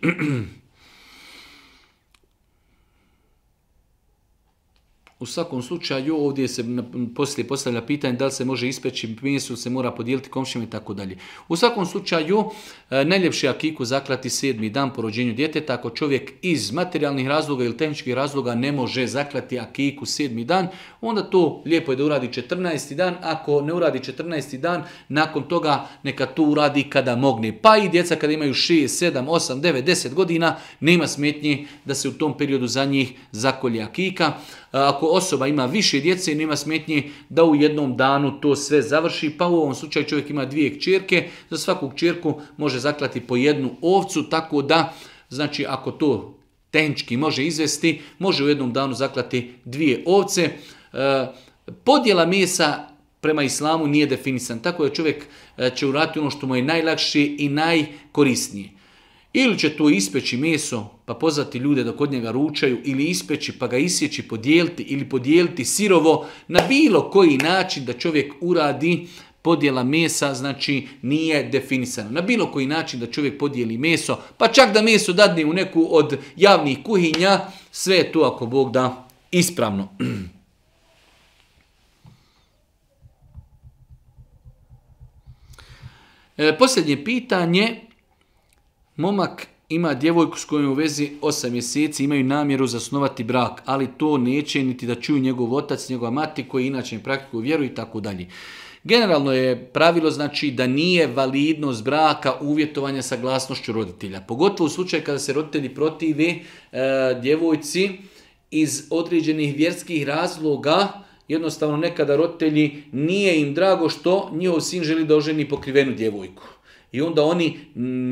Speaker 1: U svakom slučaju ovdje se poslije postavlja pitanje da li se može ispeći mjesto se mora podijeliti komšima i tako dalje. U svakom slučaju e, najljepši akiku zaklati sedmi dan po rođenju djeteta ako čovjek iz materijalnih razloga ili tehničkih razloga ne može zaklati akiku sedmi dan, onda to lijepo je da uradi 14. dan, ako ne uradi 14. dan, nakon toga neka to uradi kada mogne. Pa i djeca kada imaju 6, 7, 8, 9, 10 godina, nema smetnje da se u tom periodu za njih zakolje akika. Ako osoba ima više djece, nema smetnje da u jednom danu to sve završi, pa u ovom slučaju čovjek ima dvije kćerke, za svaku kćerku može zaklati po jednu ovcu, tako da, znači ako to tenčki može izvesti, može u jednom danu zaklati dvije ovce. E, podjela mesa prema islamu nije definisan, tako da čovjek e, će uraditi ono što mu je najlakši i najkorisniji. Ili će to ispeći meso pa pozvati ljude da kod njega ručaju ili ispeći pa ga isjeći, podijeliti ili podijeliti sirovo na bilo koji način da čovjek uradi podjela mesa, znači nije definisano. Na bilo koji način da čovjek podijeli meso, pa čak da meso dadne u neku od javnih kuhinja, sve je to ako Bog da ispravno. <clears throat> E, posljednje pitanje Momak ima djevojku s kojom u vezi 8 mjeseci imaju namjeru zasnovati brak, ali to neće niti da čuju njegov otac, njegova mati koji inače ne praktikuju vjeru i tako dalje. Generalno je pravilo znači da nije validnost braka uvjetovanja saglasnošću roditelja. Pogotovo u slučaju kada se roditelji protivi e, djevojci iz određenih vjerskih razloga, jednostavno nekada roditelji nije im drago što njihov sin želi da oženi pokrivenu djevojku. I onda oni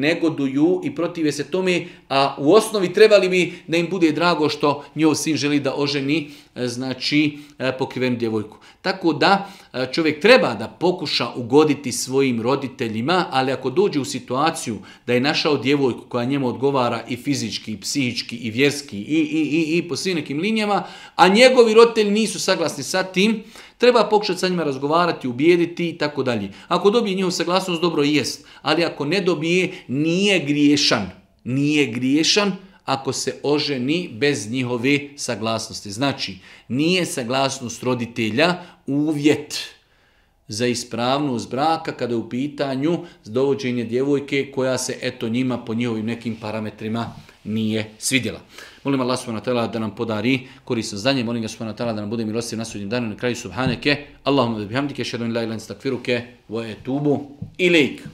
Speaker 1: negoduju i protive se tome, a u osnovi trebali bi da im bude drago što njov sin želi da oženi, e, znači e, pokrivenu djevojku. Tako da e, čovjek treba da pokuša ugoditi svojim roditeljima, ali ako dođe u situaciju da je našao djevojku koja njemu odgovara i fizički, i psihički, i vjerski, i, i, i, i po svim nekim linijama, a njegovi roditelji nisu saglasni sa tim, Treba pokušati sa njima razgovarati, ubijediti i tako dalje. Ako dobije njihov saglasnost, dobro jest. Ali ako ne dobije, nije griješan. Nije griješan ako se oženi bez njihove saglasnosti. Znači, nije saglasnost roditelja uvjet za ispravnost braka kada je u pitanju dovođenje djevojke koja se eto njima po njihovim nekim parametrima nije svidjela. Molim Allah subhanahu da nam podari korisno znanje. Molim ga subhanahu da nam bude milostiv na sudnjem danu. Na kraju subhaneke. Allahumma da bihamdike. Šedun la ilan stakfiruke. Wa etubu ilik.